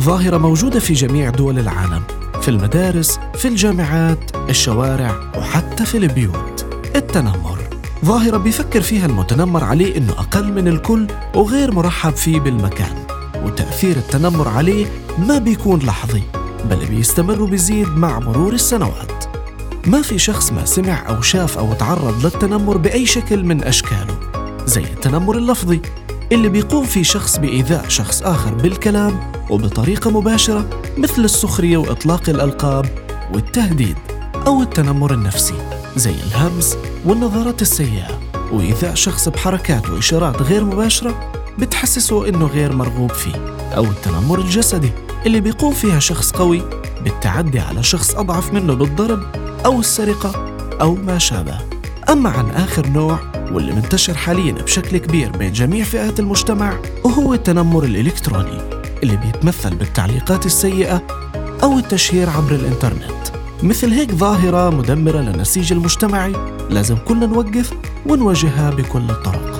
ظاهرة موجودة في جميع دول العالم في المدارس، في الجامعات، الشوارع وحتى في البيوت. التنمر. ظاهرة بيفكر فيها المتنمر عليه إنه أقل من الكل وغير مرحب فيه بالمكان. وتأثير التنمر عليه ما بيكون لحظي بل بيستمر وبيزيد مع مرور السنوات. ما في شخص ما سمع أو شاف أو تعرض للتنمر بأي شكل من أشكاله زي التنمر اللفظي. اللي بيقوم فيه شخص بإيذاء شخص آخر بالكلام وبطريقة مباشرة مثل السخرية وإطلاق الألقاب والتهديد أو التنمر النفسي زي الهمس والنظرات السيئة. وإيذاء شخص بحركات وإشارات غير مباشرة بتحسسه إنه غير مرغوب فيه أو التنمر الجسدي اللي بيقوم فيها شخص قوي بالتعدي على شخص أضعف منه بالضرب أو السرقة أو ما شابه. أما عن آخر نوع واللي منتشر حاليا بشكل كبير بين جميع فئات المجتمع وهو التنمر الإلكتروني اللي بيتمثل بالتعليقات السيئة أو التشهير عبر الإنترنت. مثل هيك ظاهرة مدمرة للنسيج المجتمعي لازم كلنا نوقف ونواجهها بكل الطرق